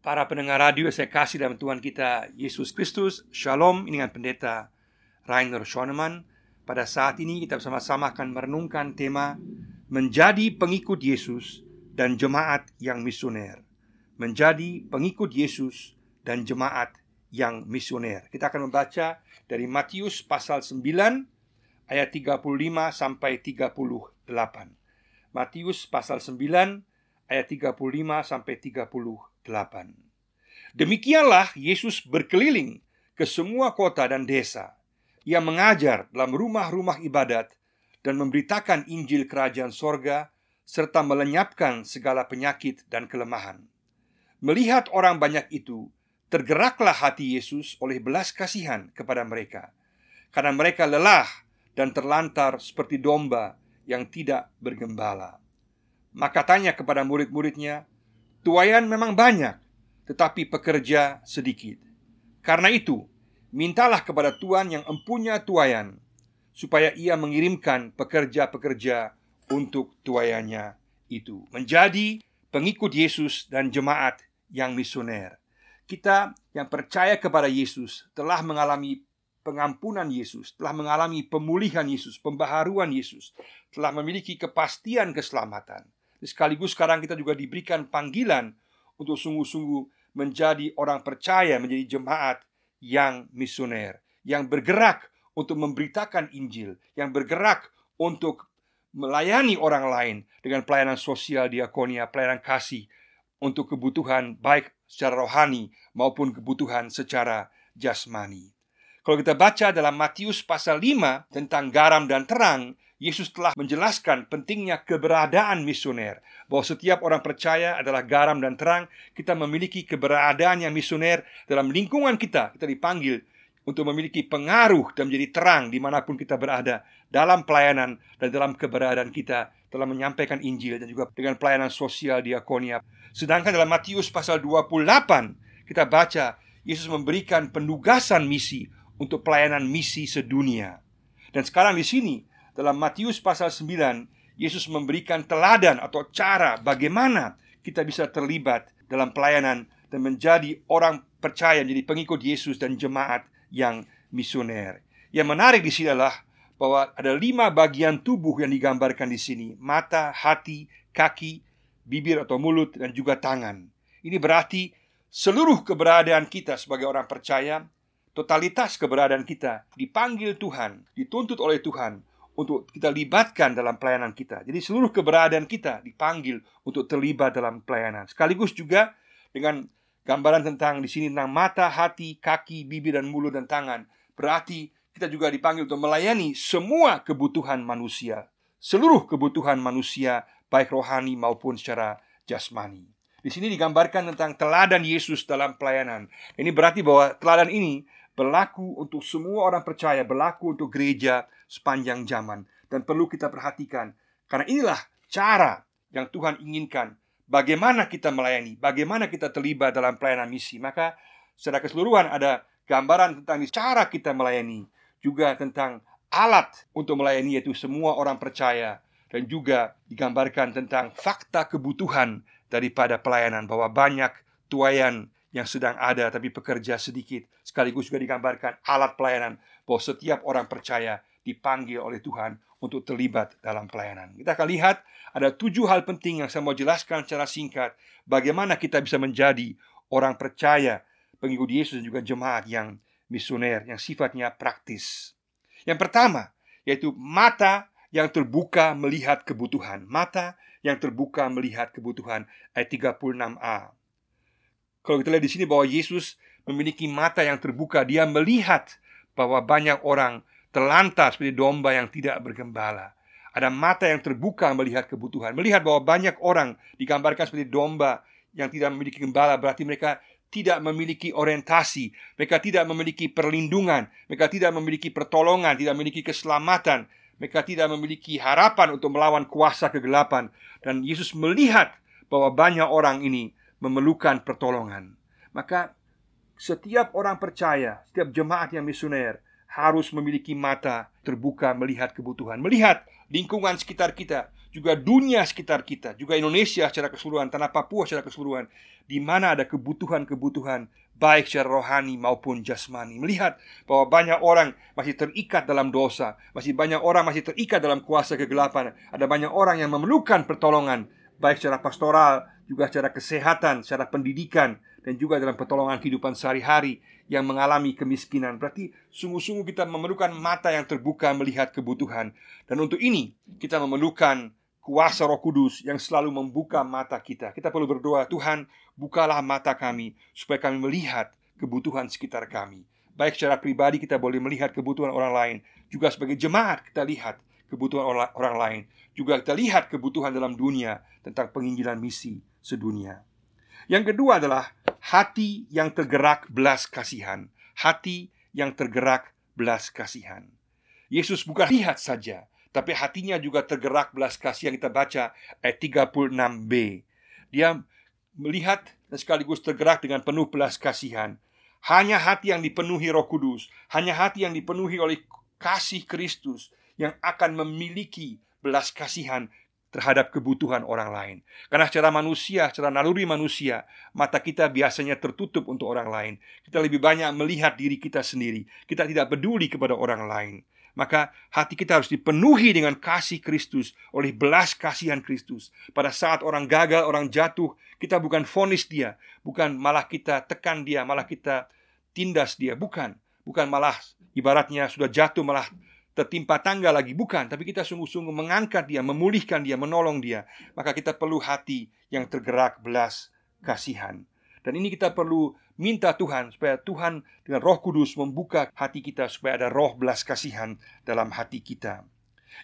Para pendengar radio saya kasih dalam Tuhan kita Yesus Kristus. Shalom ini dengan pendeta Rainer Schoenemann. Pada saat ini kita bersama-sama akan merenungkan tema Menjadi pengikut Yesus dan jemaat yang misioner. Menjadi pengikut Yesus dan jemaat yang misioner. Kita akan membaca dari Matius pasal 9 ayat 35 sampai 38 Matius pasal 9 ayat 35 sampai 38 Demikianlah Yesus berkeliling ke semua kota dan desa. Ia mengajar dalam rumah-rumah ibadat dan memberitakan Injil Kerajaan Sorga serta melenyapkan segala penyakit dan kelemahan. Melihat orang banyak itu, tergeraklah hati Yesus oleh belas kasihan kepada mereka, karena mereka lelah dan terlantar seperti domba yang tidak bergembala. Maka tanya kepada murid-muridnya, Tuayan memang banyak, tetapi pekerja sedikit. Karena itu, mintalah kepada Tuhan yang empunya tuayan, supaya ia mengirimkan pekerja-pekerja untuk tuayannya itu. Menjadi pengikut Yesus dan jemaat yang misioner. Kita yang percaya kepada Yesus telah mengalami pengampunan Yesus, telah mengalami pemulihan Yesus, pembaharuan Yesus, telah memiliki kepastian keselamatan. Sekaligus sekarang kita juga diberikan panggilan untuk sungguh-sungguh menjadi orang percaya, menjadi jemaat yang misioner, yang bergerak untuk memberitakan Injil, yang bergerak untuk melayani orang lain dengan pelayanan sosial diakonia, pelayanan kasih untuk kebutuhan baik secara rohani maupun kebutuhan secara jasmani. Kalau kita baca dalam Matius pasal 5 tentang garam dan terang, Yesus telah menjelaskan pentingnya keberadaan misioner Bahwa setiap orang percaya adalah garam dan terang Kita memiliki keberadaan yang misioner Dalam lingkungan kita, kita dipanggil untuk memiliki pengaruh dan menjadi terang di mana pun kita berada dalam pelayanan dan dalam keberadaan kita telah menyampaikan Injil dan juga dengan pelayanan sosial diakonia. Sedangkan dalam Matius pasal 28 kita baca Yesus memberikan penugasan misi untuk pelayanan misi sedunia. Dan sekarang di sini dalam Matius pasal 9 Yesus memberikan teladan atau cara bagaimana kita bisa terlibat dalam pelayanan dan menjadi orang percaya menjadi pengikut Yesus dan jemaat yang misioner. Yang menarik di sini adalah bahwa ada lima bagian tubuh yang digambarkan di sini: mata, hati, kaki, bibir atau mulut, dan juga tangan. Ini berarti seluruh keberadaan kita sebagai orang percaya, totalitas keberadaan kita dipanggil Tuhan, dituntut oleh Tuhan untuk kita libatkan dalam pelayanan kita. Jadi seluruh keberadaan kita dipanggil untuk terlibat dalam pelayanan. Sekaligus juga dengan gambaran tentang di sini tentang mata, hati, kaki, bibir dan mulut dan tangan. Berarti kita juga dipanggil untuk melayani semua kebutuhan manusia. Seluruh kebutuhan manusia baik rohani maupun secara jasmani. Di sini digambarkan tentang teladan Yesus dalam pelayanan. Ini berarti bahwa teladan ini berlaku untuk semua orang percaya, berlaku untuk gereja sepanjang zaman. Dan perlu kita perhatikan karena inilah cara yang Tuhan inginkan. Bagaimana kita melayani, bagaimana kita terlibat dalam pelayanan misi. Maka secara keseluruhan ada gambaran tentang cara kita melayani, juga tentang alat untuk melayani yaitu semua orang percaya. Dan juga digambarkan tentang fakta kebutuhan daripada pelayanan. Bahwa banyak tuayan yang sedang ada tapi pekerja sedikit. Sekaligus juga digambarkan alat pelayanan bahwa setiap orang percaya dipanggil oleh Tuhan untuk terlibat dalam pelayanan. Kita akan lihat ada tujuh hal penting yang saya mau jelaskan secara singkat bagaimana kita bisa menjadi orang percaya pengikut Yesus dan juga jemaat yang misioner yang sifatnya praktis. Yang pertama yaitu mata yang terbuka melihat kebutuhan. Mata yang terbuka melihat kebutuhan ayat 36a. Kalau kita lihat di sini bahwa Yesus memiliki mata yang terbuka, dia melihat bahwa banyak orang terlantar seperti domba yang tidak bergembala. Ada mata yang terbuka melihat kebutuhan, melihat bahwa banyak orang digambarkan seperti domba yang tidak memiliki gembala, berarti mereka tidak memiliki orientasi, mereka tidak memiliki perlindungan, mereka tidak memiliki pertolongan, tidak memiliki keselamatan, mereka tidak memiliki harapan untuk melawan kuasa kegelapan. Dan Yesus melihat bahwa banyak orang ini memerlukan pertolongan. Maka setiap orang percaya, setiap jemaat yang misioner harus memiliki mata terbuka melihat kebutuhan, melihat lingkungan sekitar kita. juga dunia sekitar kita, juga Indonesia secara keseluruhan, tanah Papua secara keseluruhan, di mana ada kebutuhan-kebutuhan baik secara rohani maupun jasmani. Melihat bahwa banyak orang masih terikat dalam dosa, masih banyak orang masih terikat dalam kuasa kegelapan, ada banyak orang yang memerlukan pertolongan baik secara pastoral, juga secara kesehatan, secara pendidikan, dan juga dalam pertolongan kehidupan sehari-hari yang mengalami kemiskinan. Berarti sungguh-sungguh kita memerlukan mata yang terbuka melihat kebutuhan. Dan untuk ini kita memerlukan kuasa Roh Kudus yang selalu membuka mata kita. Kita perlu berdoa, Tuhan, bukalah mata kami supaya kami melihat kebutuhan sekitar kami. Baik secara pribadi kita boleh melihat kebutuhan orang lain, juga sebagai jemaat kita lihat kebutuhan orang lain. Juga kita lihat kebutuhan dalam dunia tentang penginjilan misi sedunia. Yang kedua adalah hati yang tergerak belas kasihan. Hati yang tergerak belas kasihan. Yesus bukan lihat saja, tapi hatinya juga tergerak belas kasihan kita baca ayat 36b. Dia melihat dan sekaligus tergerak dengan penuh belas kasihan. Hanya hati yang dipenuhi Roh Kudus, hanya hati yang dipenuhi oleh kasih Kristus yang akan memiliki belas kasihan terhadap kebutuhan orang lain. Karena secara manusia, secara naluri manusia, mata kita biasanya tertutup untuk orang lain. Kita lebih banyak melihat diri kita sendiri. Kita tidak peduli kepada orang lain. Maka hati kita harus dipenuhi dengan kasih Kristus oleh belas kasihan Kristus. Pada saat orang gagal, orang jatuh, kita bukan fonis dia, bukan malah kita tekan dia, malah kita tindas dia, bukan. Bukan malah ibaratnya sudah jatuh malah tertimpa tangga lagi, bukan, tapi kita sungguh-sungguh mengangkat dia, memulihkan dia, menolong dia. Maka kita perlu hati yang tergerak belas kasihan. Dan ini kita perlu minta Tuhan supaya Tuhan dengan Roh Kudus membuka hati kita supaya ada roh belas kasihan dalam hati kita.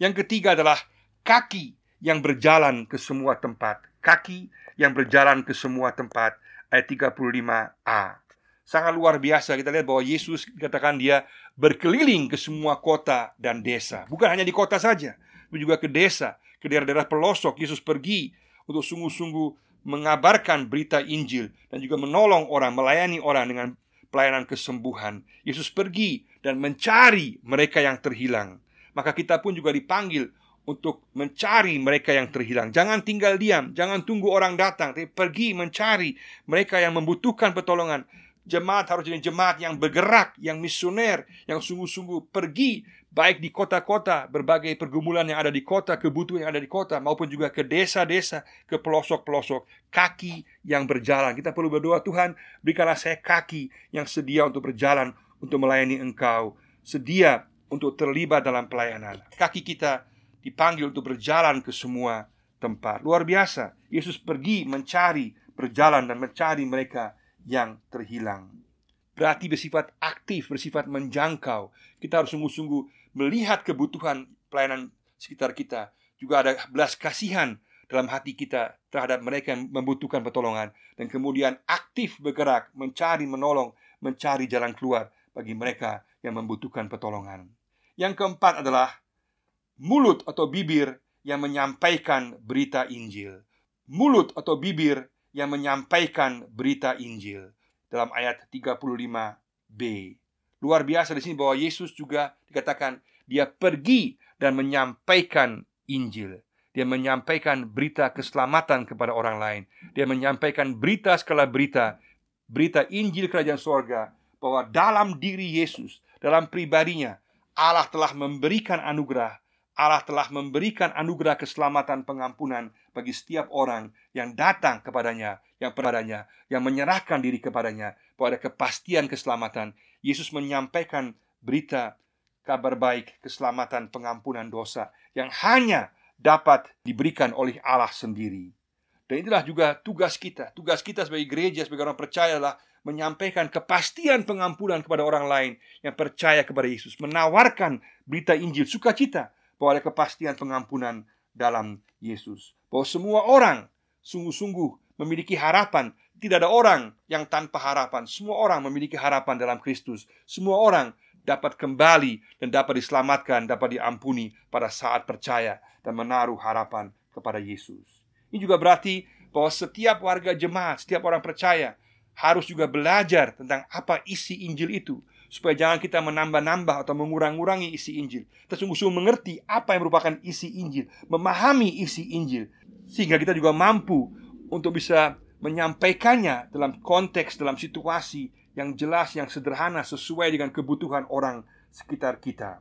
Yang ketiga adalah kaki yang berjalan ke semua tempat. Kaki yang berjalan ke semua tempat. Ayat 35a. Sangat luar biasa kita lihat bahwa Yesus katakan dia berkeliling ke semua kota dan desa. Bukan hanya di kota saja, tapi juga ke desa, ke daerah-daerah pelosok. Yesus pergi untuk sungguh-sungguh mengabarkan berita Injil dan juga menolong orang, melayani orang dengan pelayanan kesembuhan. Yesus pergi dan mencari mereka yang terhilang. Maka kita pun juga dipanggil untuk mencari mereka yang terhilang. Jangan tinggal diam, jangan tunggu orang datang, tapi pergi mencari mereka yang membutuhkan pertolongan. Jemaat harus jadi jemaat yang bergerak, yang misioner, yang sungguh-sungguh pergi baik di kota-kota, berbagai pergumulan yang ada di kota, kebutuhan yang ada di kota, maupun juga ke desa-desa, ke pelosok-pelosok, kaki yang berjalan. Kita perlu berdoa, Tuhan, berikanlah saya kaki yang sedia untuk berjalan, untuk melayani Engkau, sedia untuk terlibat dalam pelayanan. Kaki kita dipanggil untuk berjalan ke semua tempat. Luar biasa. Yesus pergi mencari, berjalan dan mencari mereka yang terhilang. Berarti bersifat aktif, bersifat menjangkau. Kita harus sungguh-sungguh melihat kebutuhan pelayanan sekitar kita. Juga ada belas kasihan dalam hati kita terhadap mereka yang membutuhkan pertolongan. Dan kemudian aktif bergerak, mencari, menolong, mencari jalan keluar bagi mereka yang membutuhkan pertolongan. Yang keempat adalah mulut atau bibir yang menyampaikan berita Injil. Mulut atau bibir yang menyampaikan berita Injil dalam ayat 35b. Luar biasa di sini bahwa Yesus juga dikatakan dia pergi dan menyampaikan Injil. Dia menyampaikan berita keselamatan kepada orang lain. Dia menyampaikan berita skala berita, berita Injil kerajaan sorga bahwa dalam diri Yesus, dalam pribadinya, Allah telah memberikan anugerah Allah telah memberikan anugerah keselamatan pengampunan bagi setiap orang yang datang kepadanya, yang kepadanya, yang menyerahkan diri kepadanya, bahwa ada kepastian keselamatan. Yesus menyampaikan berita kabar baik keselamatan pengampunan dosa yang hanya dapat diberikan oleh Allah sendiri. Dan inilah juga tugas kita. Tugas kita sebagai gereja, sebagai orang percaya adalah menyampaikan kepastian pengampunan kepada orang lain yang percaya kepada Yesus, menawarkan berita Injil sukacita bahwa ada kepastian pengampunan dalam Yesus. Bahwa semua orang sungguh-sungguh memiliki harapan. Tidak ada orang yang tanpa harapan. Semua orang memiliki harapan dalam Kristus. Semua orang dapat kembali dan dapat diselamatkan, dapat diampuni pada saat percaya dan menaruh harapan kepada Yesus. Ini juga berarti bahwa setiap warga jemaat, setiap orang percaya harus juga belajar tentang apa isi Injil itu supaya jangan kita menambah-nambah atau mengurang-urangi isi Injil. Kita sungguh-sungguh mengerti apa yang merupakan isi Injil, memahami isi Injil, sehingga kita juga mampu untuk bisa menyampaikannya dalam konteks, dalam situasi yang jelas, yang sederhana, sesuai dengan kebutuhan orang sekitar kita.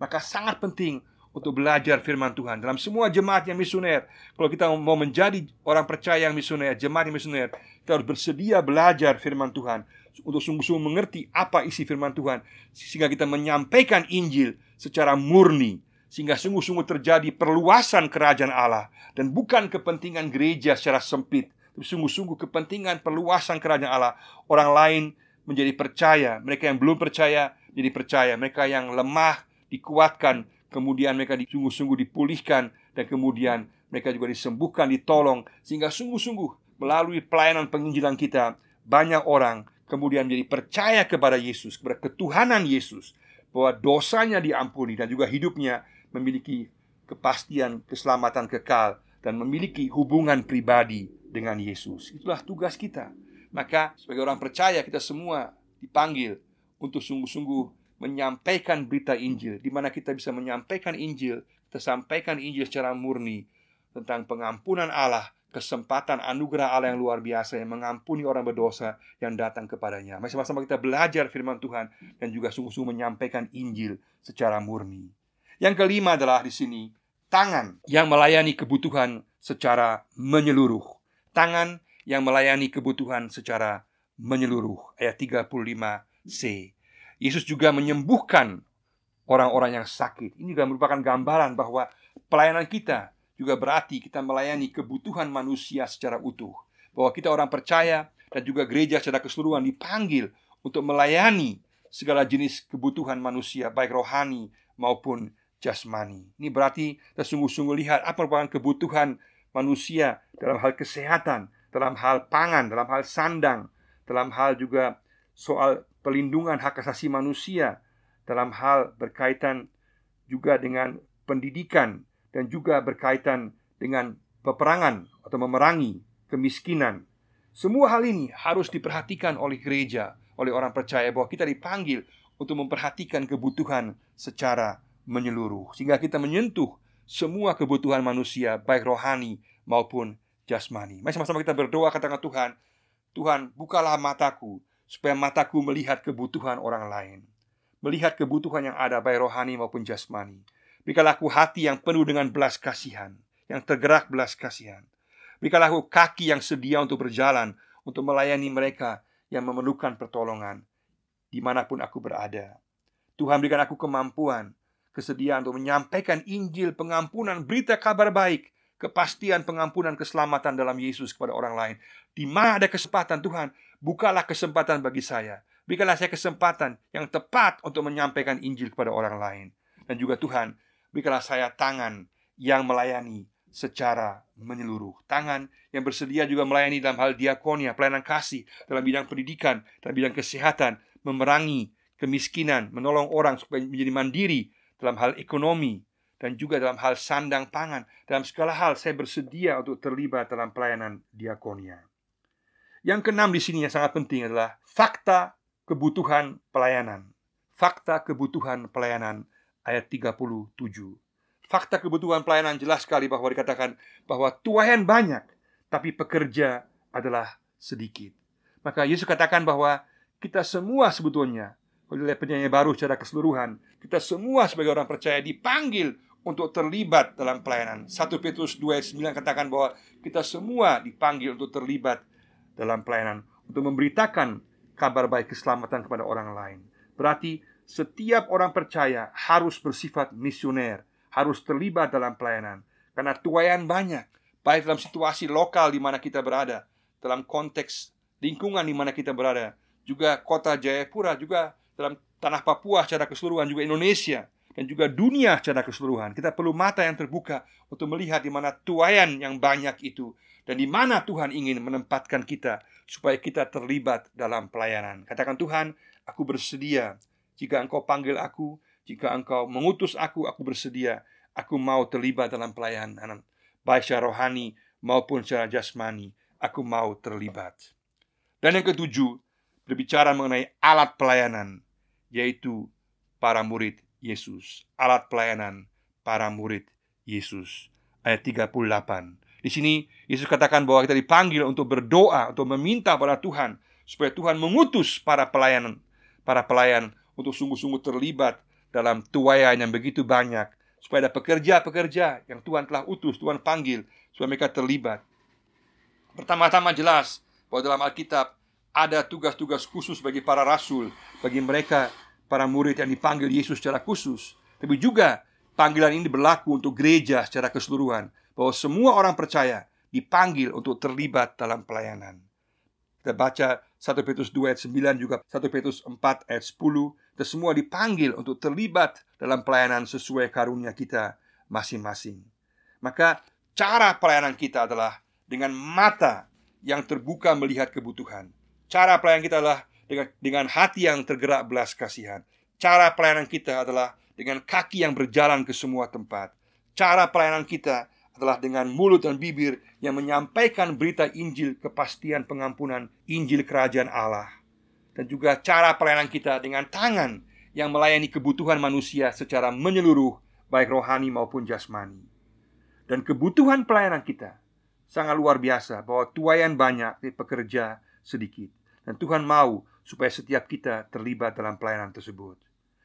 Maka sangat penting untuk belajar firman Tuhan dalam semua jemaat yang misioner. Kalau kita mau menjadi orang percaya yang misioner, jemaat yang misioner, kita harus bersedia belajar firman Tuhan untuk sungguh-sungguh mengerti apa isi firman Tuhan sehingga kita menyampaikan Injil secara murni sehingga sungguh-sungguh terjadi perluasan kerajaan Allah dan bukan kepentingan gereja secara sempit, tapi sungguh-sungguh kepentingan perluasan kerajaan Allah. Orang lain menjadi percaya, mereka yang belum percaya jadi percaya, mereka yang lemah dikuatkan, kemudian mereka sungguh-sungguh dipulihkan dan kemudian mereka juga disembuhkan, ditolong sehingga sungguh-sungguh melalui pelayanan penginjilan kita banyak orang kemudian menjadi percaya kepada Yesus, kepada ketuhanan Yesus bahwa dosanya diampuni dan juga hidupnya memiliki kepastian keselamatan kekal dan memiliki hubungan pribadi dengan Yesus. Itulah tugas kita. Maka sebagai orang percaya kita semua dipanggil untuk sungguh-sungguh menyampaikan berita Injil, di mana kita bisa menyampaikan Injil, kita sampaikan Injil secara murni tentang pengampunan Allah, kesempatan anugerah Allah yang luar biasa yang mengampuni orang berdosa yang datang kepadanya. Mari sama-sama kita belajar firman Tuhan dan juga sungguh-sungguh menyampaikan Injil secara murni. Yang kelima adalah di sini tangan yang melayani kebutuhan secara menyeluruh. Tangan yang melayani kebutuhan secara menyeluruh. Ayat 35c. Yesus juga menyembuhkan orang-orang yang sakit. Ini juga merupakan gambaran bahwa pelayanan kita juga berarti kita melayani kebutuhan manusia secara utuh. Bahwa kita orang percaya dan juga gereja secara keseluruhan dipanggil untuk melayani segala jenis kebutuhan manusia, baik rohani maupun jasmani. Ini berarti kita sungguh-sungguh lihat apa merupakan kebutuhan manusia dalam hal kesehatan, dalam hal pangan, dalam hal sandang, dalam hal juga soal pelindungan hak asasi manusia dalam hal berkaitan juga dengan pendidikan dan juga berkaitan dengan peperangan atau memerangi kemiskinan. Semua hal ini harus diperhatikan oleh gereja, oleh orang percaya bahwa kita dipanggil untuk memperhatikan kebutuhan secara menyeluruh sehingga kita menyentuh semua kebutuhan manusia baik rohani maupun jasmani. Mari sama-sama kita berdoa katakan Tuhan, Tuhan bukalah mataku supaya mataku melihat kebutuhan orang lain, melihat kebutuhan yang ada baik rohani maupun jasmani. Berikanlah aku hati yang penuh dengan belas kasihan, yang tergerak belas kasihan. Berikanlah aku kaki yang sedia untuk berjalan, untuk melayani mereka yang memerlukan pertolongan, di mana pun aku berada. Tuhan berikan aku kemampuan, kesediaan untuk menyampaikan Injil pengampunan, berita kabar baik, kepastian pengampunan keselamatan dalam Yesus kepada orang lain. Di mana ada kesempatan Tuhan, bukalah kesempatan bagi saya. Berikanlah saya kesempatan yang tepat untuk menyampaikan Injil kepada orang lain. Dan juga Tuhan, berikanlah saya tangan yang melayani secara menyeluruh. Tangan yang bersedia juga melayani dalam hal diakonia, pelayanan kasih, dalam bidang pendidikan, dalam bidang kesehatan, memerangi kemiskinan, menolong orang supaya menjadi mandiri dalam hal ekonomi, dan juga dalam hal sandang pangan. Dalam segala hal saya bersedia untuk terlibat dalam pelayanan diakonia. Yang keenam di sini yang sangat penting adalah fakta kebutuhan pelayanan. Fakta kebutuhan pelayanan ayat 37. Fakta kebutuhan pelayanan jelas sekali bahwa dikatakan bahwa tuayan banyak tapi pekerja adalah sedikit. Maka Yesus katakan bahwa kita semua sebetulnya oleh penyanyi baru secara keseluruhan, kita semua sebagai orang percaya dipanggil untuk terlibat dalam pelayanan. 1 Petrus 2 9 katakan bahwa kita semua dipanggil untuk terlibat dalam pelayanan untuk memberitakan kabar baik keselamatan kepada orang lain. Berarti setiap orang percaya harus bersifat misioner, harus terlibat dalam pelayanan karena tuayan banyak, baik dalam situasi lokal di mana kita berada, dalam konteks lingkungan di mana kita berada, juga kota Jayapura, juga dalam tanah Papua secara keseluruhan, juga Indonesia dan juga dunia secara keseluruhan. Kita perlu mata yang terbuka untuk melihat di mana tuayan yang banyak itu dan di mana Tuhan ingin menempatkan kita supaya kita terlibat dalam pelayanan. Katakan Tuhan, aku bersedia. Jika Engkau panggil aku, jika Engkau mengutus aku, aku bersedia. Aku mau terlibat dalam pelayanan, baik secara rohani maupun secara jasmani. Aku mau terlibat. Dan yang ketujuh, berbicara mengenai alat pelayanan. yaitu para murid Yesus, alat pelayanan para murid Yesus. Ayat 38. Di sini Yesus katakan bahwa kita dipanggil untuk berdoa, untuk meminta pada Tuhan supaya Tuhan mengutus para pelayan para pelayan untuk sungguh-sungguh terlibat dalam tuayan yang begitu banyak supaya ada pekerja-pekerja yang Tuhan telah utus, Tuhan panggil supaya mereka terlibat. Pertama-tama jelas bahwa dalam Alkitab ada tugas-tugas khusus bagi para rasul, bagi mereka para murid yang dipanggil Yesus secara khusus, tapi juga panggilan ini berlaku untuk gereja secara keseluruhan, bahwa semua orang percaya dipanggil untuk terlibat dalam pelayanan. Kita baca 1 Petrus 2 ayat 9 juga 1 Petrus 4 ayat 10 Kita semua dipanggil untuk terlibat dalam pelayanan sesuai karunia kita masing-masing. Maka cara pelayanan kita adalah dengan mata yang terbuka melihat kebutuhan. Cara pelayanan kita adalah dengan, dengan hati yang tergerak belas kasihan. Cara pelayanan kita adalah dengan kaki yang berjalan ke semua tempat. Cara pelayanan kita adalah dengan mulut dan bibir yang menyampaikan berita Injil kepastian pengampunan Injil kerajaan Allah. Dan juga cara pelayanan kita dengan tangan yang melayani kebutuhan manusia secara menyeluruh baik rohani maupun jasmani. Dan kebutuhan pelayanan kita sangat luar biasa bahwa tuayan banyak pekerja sedikit. Dan Tuhan mau supaya setiap kita terlibat dalam pelayanan tersebut.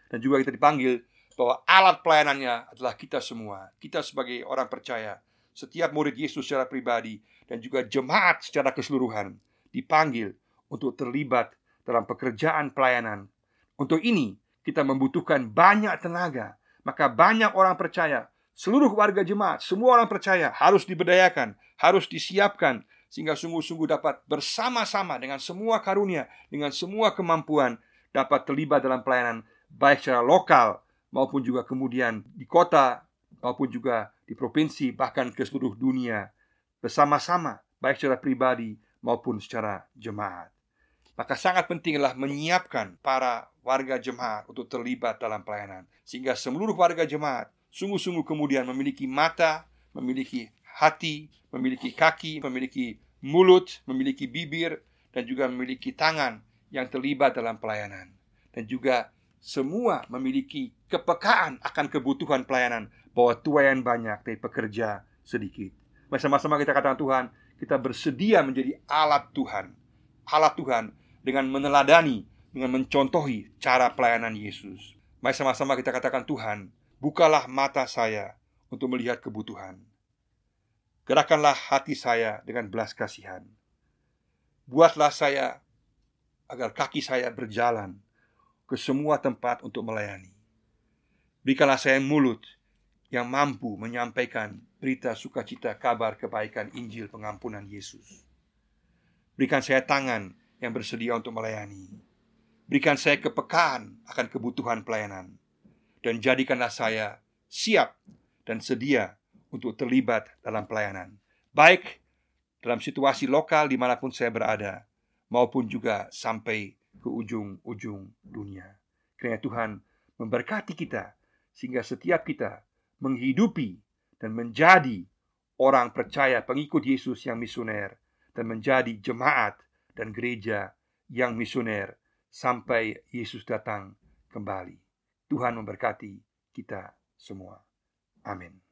Dan juga kita dipanggil bahwa alat pelayanannya adalah kita semua. Kita sebagai orang percaya, setiap murid Yesus secara pribadi dan juga jemaat secara keseluruhan dipanggil untuk terlibat dalam pekerjaan pelayanan. Untuk ini kita membutuhkan banyak tenaga. Maka banyak orang percaya, seluruh warga jemaat, semua orang percaya harus diberdayakan, harus disiapkan sehingga sungguh-sungguh dapat bersama-sama dengan semua karunia, dengan semua kemampuan dapat terlibat dalam pelayanan baik secara lokal maupun juga kemudian di kota maupun juga di provinsi bahkan ke seluruh dunia bersama-sama baik secara pribadi maupun secara jemaat. Maka sangat pentinglah menyiapkan para warga jemaat untuk terlibat dalam pelayanan sehingga seluruh warga jemaat sungguh-sungguh kemudian memiliki mata, memiliki hati, memiliki kaki, memiliki mulut, memiliki bibir, dan juga memiliki tangan yang terlibat dalam pelayanan. Dan juga semua memiliki kepekaan akan kebutuhan pelayanan bahwa tuayan banyak tapi pekerja sedikit. Bersama-sama kita katakan Tuhan, kita bersedia menjadi alat Tuhan. Alat Tuhan dengan meneladani, dengan mencontohi cara pelayanan Yesus. Mari sama-sama kita katakan Tuhan, bukalah mata saya untuk melihat kebutuhan. Gerakkanlah hati saya dengan belas kasihan. Buatlah saya agar kaki saya berjalan ke semua tempat untuk melayani. Berikanlah saya mulut yang mampu menyampaikan berita sukacita kabar kebaikan Injil pengampunan Yesus. Berikan saya tangan yang bersedia untuk melayani. Berikan saya kepekaan akan kebutuhan pelayanan. Dan jadikanlah saya siap dan sedia untuk terlibat dalam pelayanan, baik dalam situasi lokal di mana pun saya berada, maupun juga sampai ke ujung-ujung dunia. Kiranya Tuhan memberkati kita sehingga setiap kita menghidupi dan menjadi orang percaya pengikut Yesus yang misioner dan menjadi jemaat dan gereja yang misioner sampai Yesus datang kembali. Tuhan memberkati kita semua. Amin.